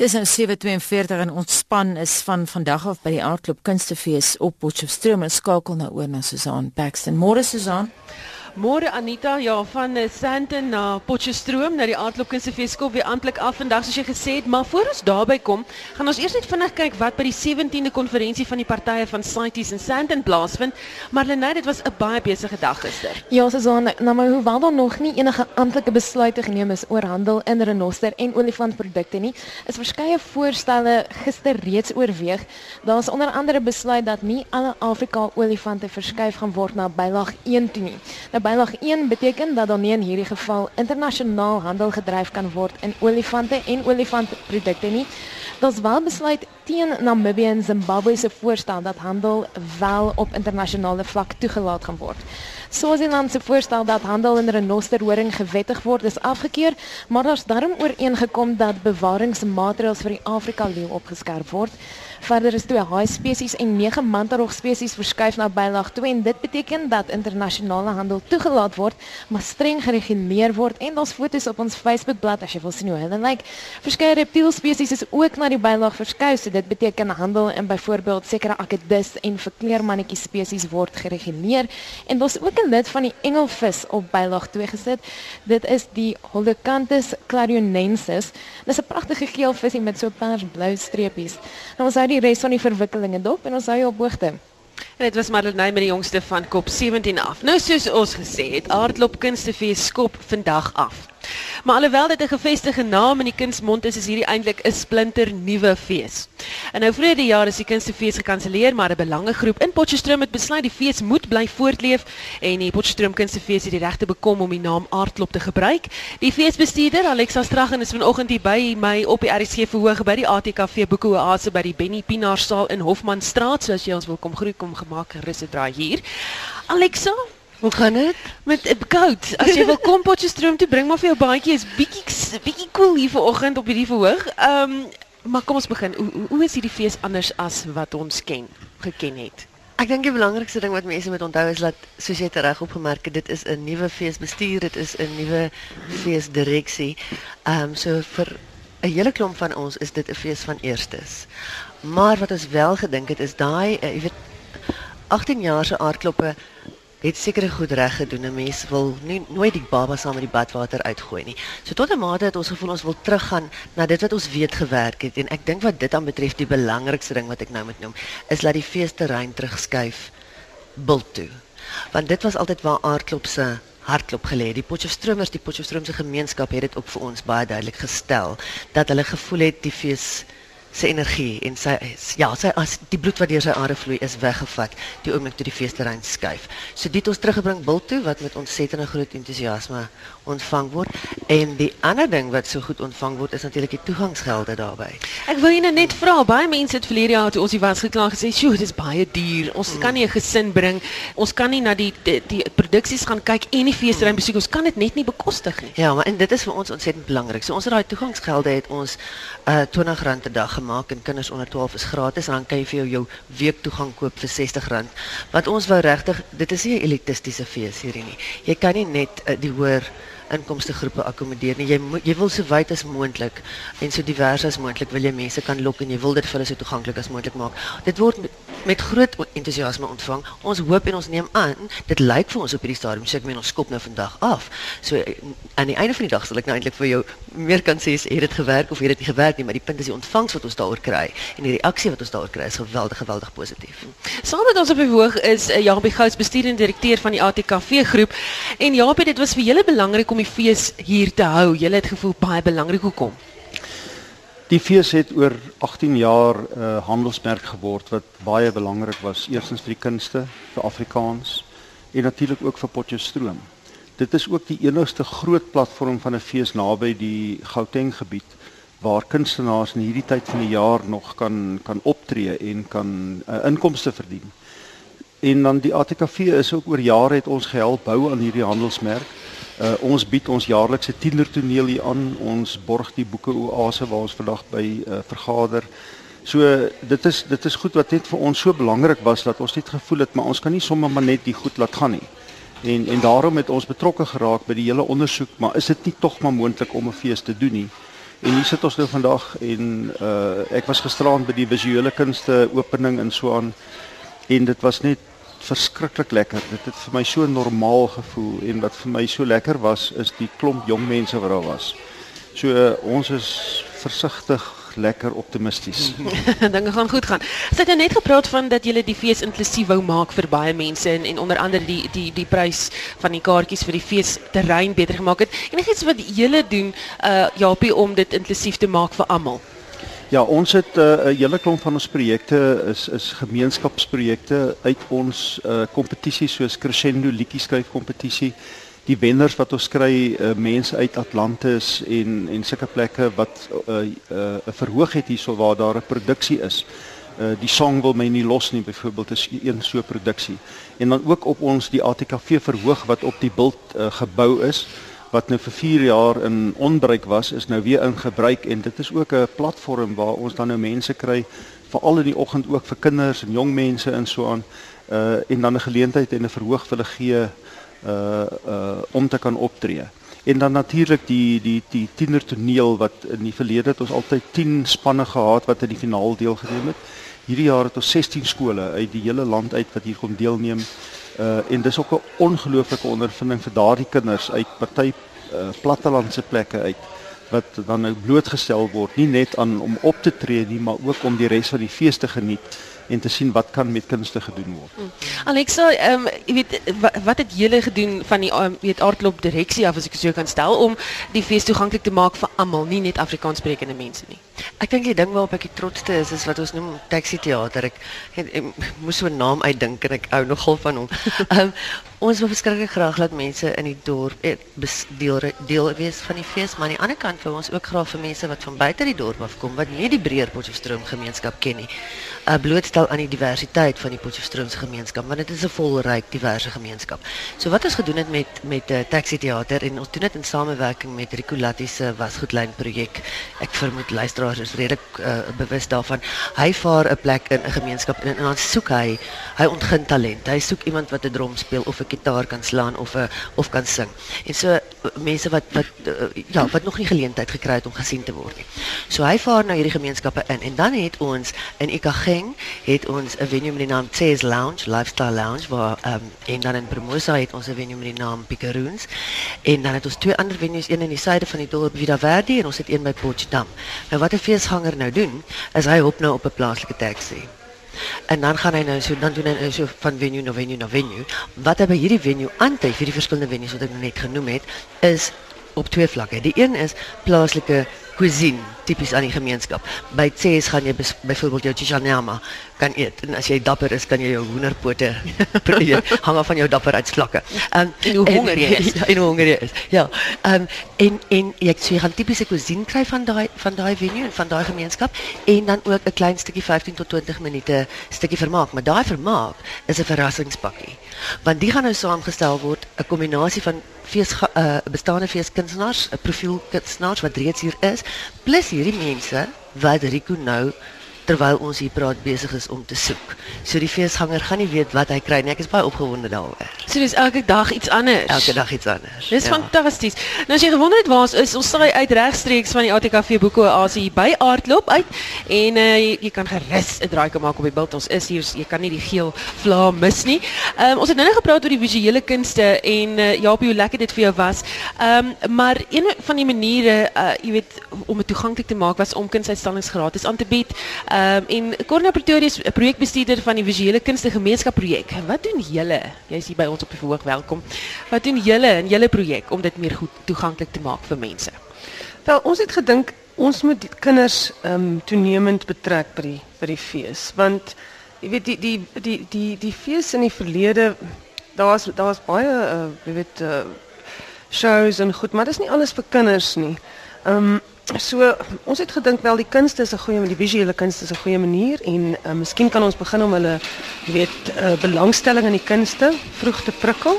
Dis nou 7:42 en ons span is van vandag af by die Aardklop Kunstefees op Potchefstroom en skakel nou oor na Susan Paxton. Môre Susan. Môre Anita, ja, van eh, Sandton na Potchefstroom na die Aardklopkunse Feeskop weer amptelik af vandag soos jy gesê het, maar voor ons daarby kom, gaan ons eers net vinnig kyk wat by die 17de konferensie van die partye van CITES in Sandton plaasvind. Marlene, dit was 'n baie besige dag gister. Ja, Susan, nou maar hoewel daar nog nie enige amptelike besluite geneem is oor handel in renoster en olifantprodukte nie, is verskeie voorstelle gister reeds oorweeg. Daar's onder andere besluit dat nie alle Afrika olifante verskuif gaan word na bylaag 1 toe nie. Nou, bylaag 1 beteken dat dan nie in hierdie geval internasionaal handel gedryf kan word in olifante en olifantprodukte nie. Daar's wel besluit teen Namibië en Zimbabwe se voorstel dat handel wel op internasionale vlak toegelaat gaan word. Swaziland se voorstel dat handel in renosterhoring gewettig word is afgekeur, maar daar's darm ooreengekom dat bewaringsmaatreëls vir die Afrika leeu opgeskerp word. Verder is twee haai spesies en nege mantarog spesies verskuif na bylaag 2 en dit beteken dat internasionale handel toegelaat word, maar streng gereguleer word en daar's foto's op ons Facebookblad as jy wil sien hoe hulle lyk. Verskeie reptiel spesies is ook na die bylaag verskuif, so dit beteken handel in byvoorbeeld sekere akedus en verkleermannetjie spesies word gereguleer en daar's ook 'n lid van die engelvis op bylaag 2 gesit. Dit is die Holocanthus clarionensis. Dis 'n pragtige geel visie met so persblou streepies. Nou ons die res van die verwikkelinge dop en ons hou jou op hoogte. En dit was Marlenae met die jongste van kop 17 af. Nou soos ons gesê het, Aardklop Kunstefees skop vandag af. Maar alhoewel dit 'n gevestigde naam in die kunsmond is, is hierdie eintlik 'n splinter nuwe fees. En nou vroeër die jaar is die kunstefees gekanselleer, maar 'n belangegroep in Potchefstroom het besluit die fees moet bly voortleef en die Potchefstroom Kunstefees het die regte bekom om die naam Aardklop te gebruik. Die feesbestuurder, Alexa Straggen, is vanoggend hier by my op die RSG verhoog by die ATKV Boeke Oase by die Benny Pinaar saal in Hofmanstraat, soos jy ons wil kom groet kom gemaak gerus het draai hier. Alexa, Hoe gaan dit? Met 'n koud. As jy wil kom Potchefstroom toe, bring maar vir jou baadjie. Is bietjie bietjie koel cool hier vanoggend op hierdie verhoog. Ehm, um, maar kom ons begin. Hoe hoe is hierdie fees anders as wat ons ken, geken het? Ek dink die belangrikste ding wat mense moet onthou is dat soos jy reg opgemerk het, dit is 'n nuwe feesbestuur, dit is 'n nuwe feesdireksie. Ehm um, so vir 'n hele klomp van ons is dit 'n fees van eerstes. Maar wat ons wel gedink het is daai, uh, jy weet 18 jaar se aardkloppe het sekere goed reg gedoen. 'n Mens wil nie nooit die baba saam met die badwater uitgooi nie. So tot 'n mate het ons gevoel ons wil teruggaan na dit wat ons weet gewerk het en ek dink wat dit aan betref die belangrikste ding wat ek nou moet noem is dat die feesterrein terugskuif bil toe. Want dit was altyd waar aardklop se hartklop gelê het. Die Potchefstromers, die Potchefstroomse gemeenskap het dit ook vir ons baie duidelik gestel dat hulle gevoel het die fees sy energie en sy ja, sy as die bloed wat deur sy are vloei is weggevat die oomblik toe die feesterrein skuif. So dit ons teruggebring bil toe wat met ontsettende groot entoesiasme ontvang word en die ander ding wat so goed ontvang word is natuurlik die toegangsgelde daarbey. Ek wil jou net vra, baie mense het verlede jaar toe ons hier was gekla gesê, "Sjoe, dit is baie duur. Ons kan nie 'n gesin bring. Ons kan nie na die die, die produksies gaan kyk en die feesterrein besoek. Ons kan dit net nie bekostig nie." Ja, maar en dit is vir ons ontsettend belangrik. So ons het daai toegangsgelde het ons uh R20 'n dag gemaak en kinders onder 12 is gratis en dan kan jy vir jou jou week toegang koop vir R60. Want ons wou regtig, dit is nie 'n elitistiese fees hierdie nie. Jy kan nie net uh, die hoër inkomste groepe akkommodeer nie. Jy moet jy wil so wyd as moontlik en so divers as moontlik wil jy mense kan lok en jy wil dit vir hulle so toeganklik as moontlik maak. Dit word met, groot entoesiasme ontvang. Ons hoop en ons neem aan dit lyk vir ons op hierdie stadium sê ek meen ons skop nou vandag af. So aan die einde van die dag sal ek nou eintlik vir jou meer kan sê het dit gewerk of het dit nie gewerk nie, maar die punt is die ontvangs wat ons daaroor kry en die reaksie wat ons daaroor kry is geweldig geweldig positief. Saam met ons op die hoog is uh, Jabie Gous bestuurende direkteur van die ATKV groep en Jabie dit was vir julle belangrik om die fees hier te hou? Julle het gevoel baie belangrik hoekom? Die fees het oor 18 jaar 'n uh, eh, handelsmerk geword wat baie belangrik was, eerstens vir die kunste, vir Afrikaans en natuurlik ook vir Potchefstroom. Dit is ook die enigste groot platform van 'n fees naby die Gauteng gebied waar kunstenaars in hierdie tyd van die jaar nog kan kan optree en kan uh, inkomste verdien. En dan die ATKV is ook oor jare het ons gehelp bou aan hierdie handelsmerk. Uh, ons bied ons jaarlikse tienertoneel hier aan. Ons borg die boeke oase waar ons vandag by uh, vergader. So dit is dit is goed wat net vir ons so belangrik was dat ons net gevoel het maar ons kan nie sommer maar net die goed laat gaan nie. En en daarom het ons betrokke geraak by die hele ondersoek, maar is dit nie tog maar moontlik om 'n fees te doen nie? En hier sit ons nou vandag en uh ek was gisteraan by die visuele kunste opening in Swaan en dit was net verskriklik lekker. Dit het vir my so normaal gevoel en wat vir my so lekker was is die klomp jong mense wat daar was. So ons is versigtig lekker optimisties. Dinge gaan goed gaan. Sy het nou net gepraat van dat julle die fees inklusief wou maak vir baie mense en en onder andere die die die prys van die kaartjies vir die fees terrein beter gemaak het. Enigiets wat julle doen uh Japie om dit inklusief te maak vir almal. Ja, ons het uh, 'n uh, hele klomp van ons projekte is is gemeenskapsprojekte uit ons uh kompetisies soos Crescendo liedjie skryf kompetisie die wenners wat ons kry uh, mense uit Atlantis en en sulke plekke wat 'n uh, uh, 'n verhoog het hierso waar daar 'n produksie is. Uh, die song wil my nie los nie byvoorbeeld is een so produksie. En dan ook op ons die ATKV verhoog wat op die bult uh, gebou is wat nou vir 4 jaar in onbruik was is nou weer in gebruik en dit is ook 'n platform waar ons dan nou mense kry veral in die oggend ook vir kinders en jong mense en so aan uh en dan 'n geleentheid en 'n verhoog vir hulle gee uh uh om te kan optree. En dan natuurlik die die die tienertoneel wat in die verlede het ons altyd 10 spanne gehad wat aan die finaal deelgeneem het. Hierdie jaar het ons 16 skole uit die hele land uit wat hier kom deelneem. Uh en dis ook 'n ongelooflike ondervinding vir daardie kinders uit party uh plattelandse plekke uit wat dan nou blootgestel word nie net aan om op te tree nie maar ook om die res van die fees te geniet en te sien wat kan met kunste gedoen word. Hmm. Alexa, ehm um, jy weet wat, wat het julle gedoen van die um, weet aardklop direksie af as ek so kan stel om die fees toeganklik te maak vir almal, nie net Afrikaanssprekende mense nie. Ek dink die ding waarop ek die trotsste is is wat ons noem taxi teater. Ek, ek, ek, ek moes so 'n naam uitdink en ek hou nogal van hom. Ehm um, ons wil verskriklik graag laat mense in die dorp eh, deel deel wees van die fees, maar aan die ander kant wil ons ook graag vir mense wat van buite die dorp afkom wat nie die breër Potchefstroom gemeenskap ken nie, uh, blootstel aan die diversiteit van die Potchefstroomse gemeenskap want dit is 'n volryk diverse gemeenskap. So wat ons gedoen het met met 'n uh, taxi teater en ons doen dit in samewerking met Rico Latti se wasgoedlyn projek. Ek vermoed luisteraars is redelik uh, bewus daarvan. Hy vaar 'n plek in 'n gemeenskap en, en dan soek hy hy ontgin talent. Hy soek iemand wat 'n drum speel of 'n gitaar kan slaan of 'n of kan sing. En so mense wat wat uh, ja, wat nog nie geleentheid gekry het om gesien te word nie. So hy vaar na hierdie gemeenskappe in en dan het ons in Gauteng het ons 'n venue met die naam Chase Lounge, Lifestyle Lounge waar um, en dan in Promosa het ons 'n venue met die naam Picaroons en dan het ons twee ander venues, een in die suide van die dorp Vida Verde en ons het een by Potchefstroom. Nou wat 'n feesganger nou doen, is hy hop nou op 'n plaaslike taxi. En dan gaan hy nou so dan doen hy nou so van venue na venue na venue. Wat hy by hierdie venue aantref, hierdie verskillende venues wat ek net genoem het, is op twee vlakke. Die een is plaaslike cuisine tipies aan die gemeenskap. By Tses gaan jy byvoorbeeld jou chichanama kan eet en as jy dapper is kan jy jou hoenderpote eet hang af van jou dapperheidsvlakke. Um, en hoe honger jy is. Ja, en hoe honger jy is. Ja. Um, en en jy so jy gaan tipiese cuisine kry van daai van daai venue en van daai gemeenskap en dan ook 'n klein stukkie 15 tot 20 minute stukkie vermaak, maar daai vermaak is 'n verrassingspakkie. Want die gaan nou saamgestel word 'n kombinasie van fees uh, bestaande feeskunstenaars, profielkunstenaars wat reeds hier is, plus hierdie mense wat Rico nou terwyl ons hier praat besig is om te soek. So die feesganger gaan nie weet wat hy kry nie. Ek is baie opgewonde daaroor. So dis elke dag iets anders. Elke dag iets anders. Dis ja. fantasties. Nou as jy gewonder het waar ons is, ons saai uit regstreeks van die ATKV Boeke Oasie by Aardklop uit en uh, jy, jy kan gerus 'n draai kom maak op die bult. Ons is hier, jy kan nie die geel vla mis nie. Ehm um, ons het nou net gepraat oor die visuele kunste en uh, ja, hoe lekker dit vir jou was. Ehm um, maar een van die maniere, uh, jy weet, om dit toeganklik te maak was om kunsuitstallings gratis aan te bied. Ehm um, en Corna Pretorius, 'n projekbestuurder van die Visuele Kunste Gemeenskap projek. Wat doen julle? Jy's hier by ons op die verhoog. Welkom. Wat doen julle in julle projek om dit meer goed toeganklik te maak vir mense? Wel, ons het gedink ons moet kinders ehm um, toenemend betrek by die by die fees, want jy weet die die die die die fees in die verlede daar's daar's baie uh, jy weet uh, shows en goed, maar dit is nie alles vir kinders nie. Ehm um, So ons het gedink wel die kunste is 'n goeie die visuele kunste is 'n goeie manier en uh, miskien kan ons begin om hulle weet uh, belangstelling in die kunste vroeg te prikkel.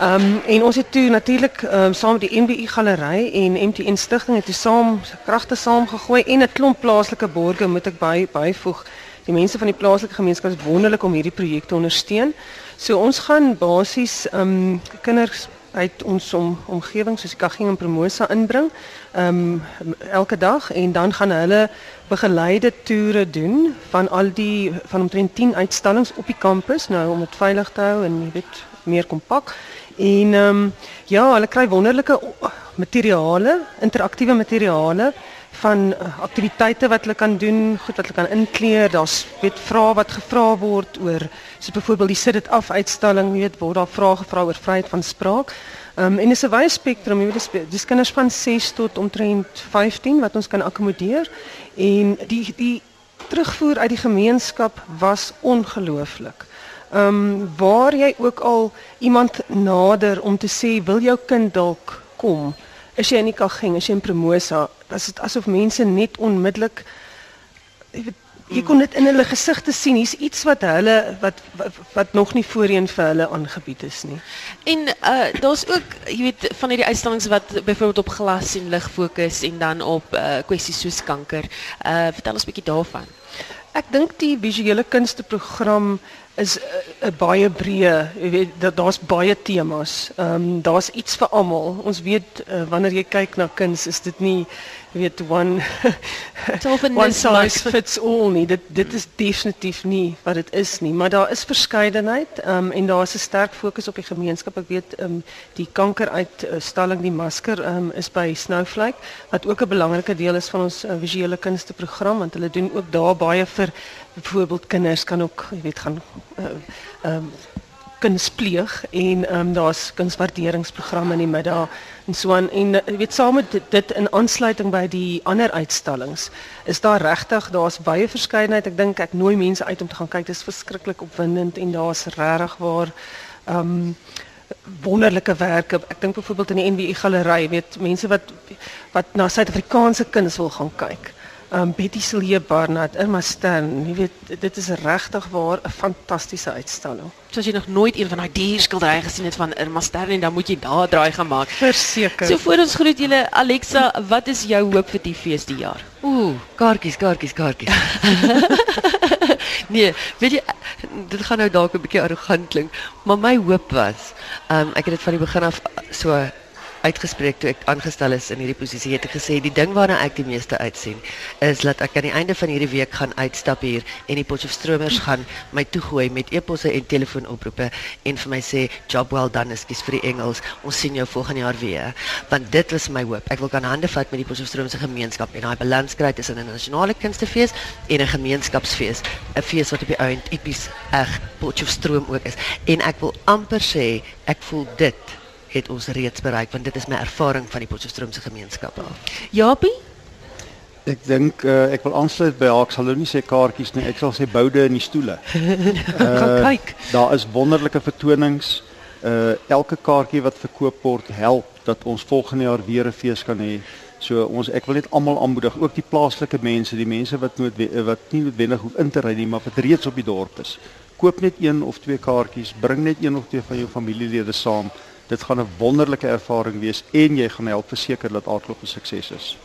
Ehm um, en ons het toe natuurlik um, saam met die NBI galery en MTN stigting het toe saam kragte saamgegooi en 'n klomp plaaslike borgers moet ek by byvoeg. Die mense van die plaaslike gemeenskap is wonderlik om hierdie projek te ondersteun. So ons gaan basies ehm um, kinders uit ons om, omgewing soos die Kagging en Promosa inbring. Um, elke dag en dan gaan hulle begeleide toere doen van al die van omtrent 10 uitstallings op die kampus nou om dit veilig te hou en jy weet meer kompak. En um, ja, hulle kry wonderlike materiale, interaktiewe materiale van uh, aktiwiteite wat hulle kan doen, goed wat hulle kan inkleer. Daar's weet vrae wat gevra word oor so byvoorbeeld die sit dit af uitstalling, jy weet word daar vrae gevra oor vryheid van spraak. Ehm um, en dis 'n wye spektrum, jy weet dis kinders van 6 tot omtrent 15 wat ons kan akkommodeer en die die terugvoer uit die gemeenskap was ongelooflik. Ehm um, waar jy ook al iemand nader om te sê wil jou kind dalk kom is jy in die Kageng, is jy in Promosa, as dit asof mense net onmiddellik jy weet jy kon dit in hulle gesigte sien, hier's iets wat hulle wat, wat wat nog nie voorheen vir hulle aangebied is nie. En uh daar's ook jy weet van hierdie uitstallings wat byvoorbeeld op glas en lig fokus en dan op uh kwessies soos kanker. Uh vertel ons 'n bietjie daarvan. Ek dink die visuele kunste program is 'n baie breë, jy weet dat daar's baie temas. Ehm um, daar's iets vir almal. Ons weet uh, wanneer jy kyk na kuns is dit nie weet one one size fits all nie. Dit dit is definitief nie wat dit is nie, maar daar is verskeidenheid um, en daar is 'n sterk fokus op die gemeenskap. Ek weet um, die kankeruitstalling die masker um, is by Snowflake wat ook 'n belangrike deel is van ons uh, visuele kunste program want hulle doen ook daar baie vir byvoorbeeld kinders kan ook jy weet gaan uh, um, kunspleeg en ehm um, daar's kunswaarderingsprogramme in die middag en so aan. En jy weet saam met dit, in aansluiting by die ander uitstallings is daar regtig daar's baie verskeidenheid. Ek dink ek nooi mense uit om te gaan kyk. Dis verskriklik opwindend en daar's regtig waar ehm um, wonderlike werke. Ek dink byvoorbeeld in die NWI galery weet mense wat wat na Suid-Afrikaanse kuns wil gaan kyk um, Betty Silje Barnard, Irma Stern, jy weet dit is regtig waar 'n fantastiese uitstalling. So as jy nog nooit een van daai dierskilderye gesien het van Irma Stern en dan moet jy daar draai gemaak. Verseker. So voor ons groet julle Alexa, wat is jou hoop vir die fees die jaar? Ooh, kaartjies, kaartjies, kaartjies. nee, weet jy dit gaan nou dalk 'n bietjie arrogant klink, maar my hoop was, um, ek het dit van die begin af so uitgespreek toe ek aangestel is in hierdie posisie het ek gesê die ding waarna ek die meeste uitsien is dat ek aan die einde van hierdie week gaan uitstap hier en die Potchefstromers gaan my toegooi met eposse en telefoonoproepe en vir my sê job well done ekskuus vir die Engels ons sien jou volgende jaar weer want dit was my hoop. Ek wil kan hande vat met die Potchefstromse gemeenskap en daai balans kry tussen 'n nasionale kunstefees en 'n gemeenskapsfees 'n fees wat op die ount tipies eg Potchefstroom ook is. En ek wil amper sê ek voel dit het ons reeds bereik want dit is my ervaring van die Potchefstroomse gemeenskap af. Japie? Ek dink uh, ek wil aansluit by haar. Ek sal nou nie sê kaartjies nie, ek sal sê boude in die stoele. uh, kyk. Daar is wonderlike vertonings. Uh elke kaartjie wat verkoop word help dat ons volgende jaar weer 'n fees kan hê. So ons ek wil net almal aanmoedig, ook die plaaslike mense, die mense wat nooit wat nie noodwendig hoef in te ry nie, maar wat reeds op die dorp is. Koop net een of twee kaartjies, bring net een of twee van jou familielede saam. Dit gaan 'n wonderlike ervaring wees en jy gaan help verseker dat aardklop 'n sukses is.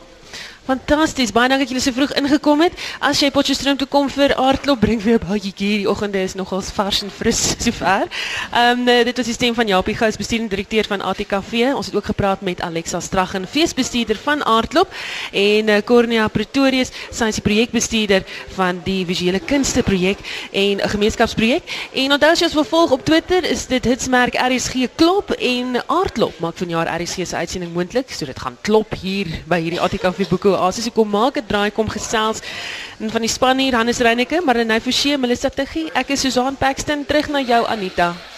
Fantasties. Baie dankie dat julle so vroeg ingekom het. As jy Potchefstroom toe kom vir aardklop, bring weer 'n baie hier. Die oggende is nogal vars en fris sover. Ehm um, dit was die stem van Japie Gous, bestuurende direkteur van ATKV. Ons het ook gepraat met Alexa Straggen, feesbestuurder van aardklop en uh, Cornea Pretorius, sy is die projekbestuurder van die visuele kunste projek en 'n gemeenskapsprojek. En onthou as jy ons wil volg op Twitter, is dit hitsmerk RSG klop en aardklop maak vanjaar RSG se uitsending moontlik. So dit gaan klop hier by hierdie ATKV boeke oasis kom maak 'n draai kom gesels en van die span hier Hannes Reyneke, Marlene Forsie, Melissa Tuggie, ek is Susan Paxton terug na jou Anita.